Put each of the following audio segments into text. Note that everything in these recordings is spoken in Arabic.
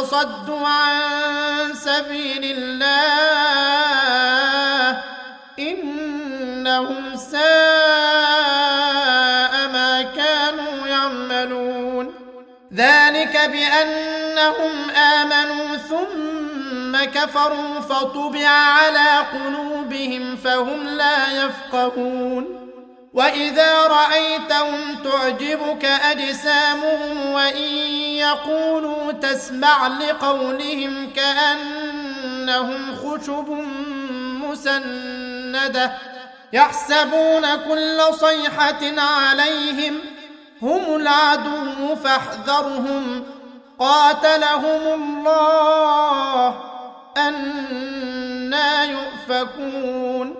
فصدوا عن سبيل الله إنهم ساء ما كانوا يعملون. ذلك بأنهم آمنوا ثم كفروا فطبع على قلوبهم فهم لا يفقهون. وإذا رأيتهم تعجبك أجسامهم وإن يقولوا تسمع لقولهم كأنهم خشب مسندة يحسبون كل صيحة عليهم هم العدو فاحذرهم قاتلهم الله أنا يؤفكون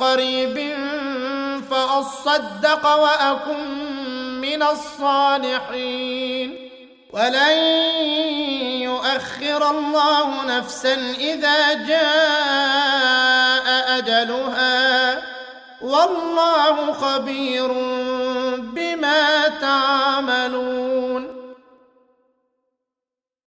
قريب فأصدق وأكن من الصالحين. ولن يؤخر الله نفسا إذا جاء أجلها. والله خبير بما تعملون.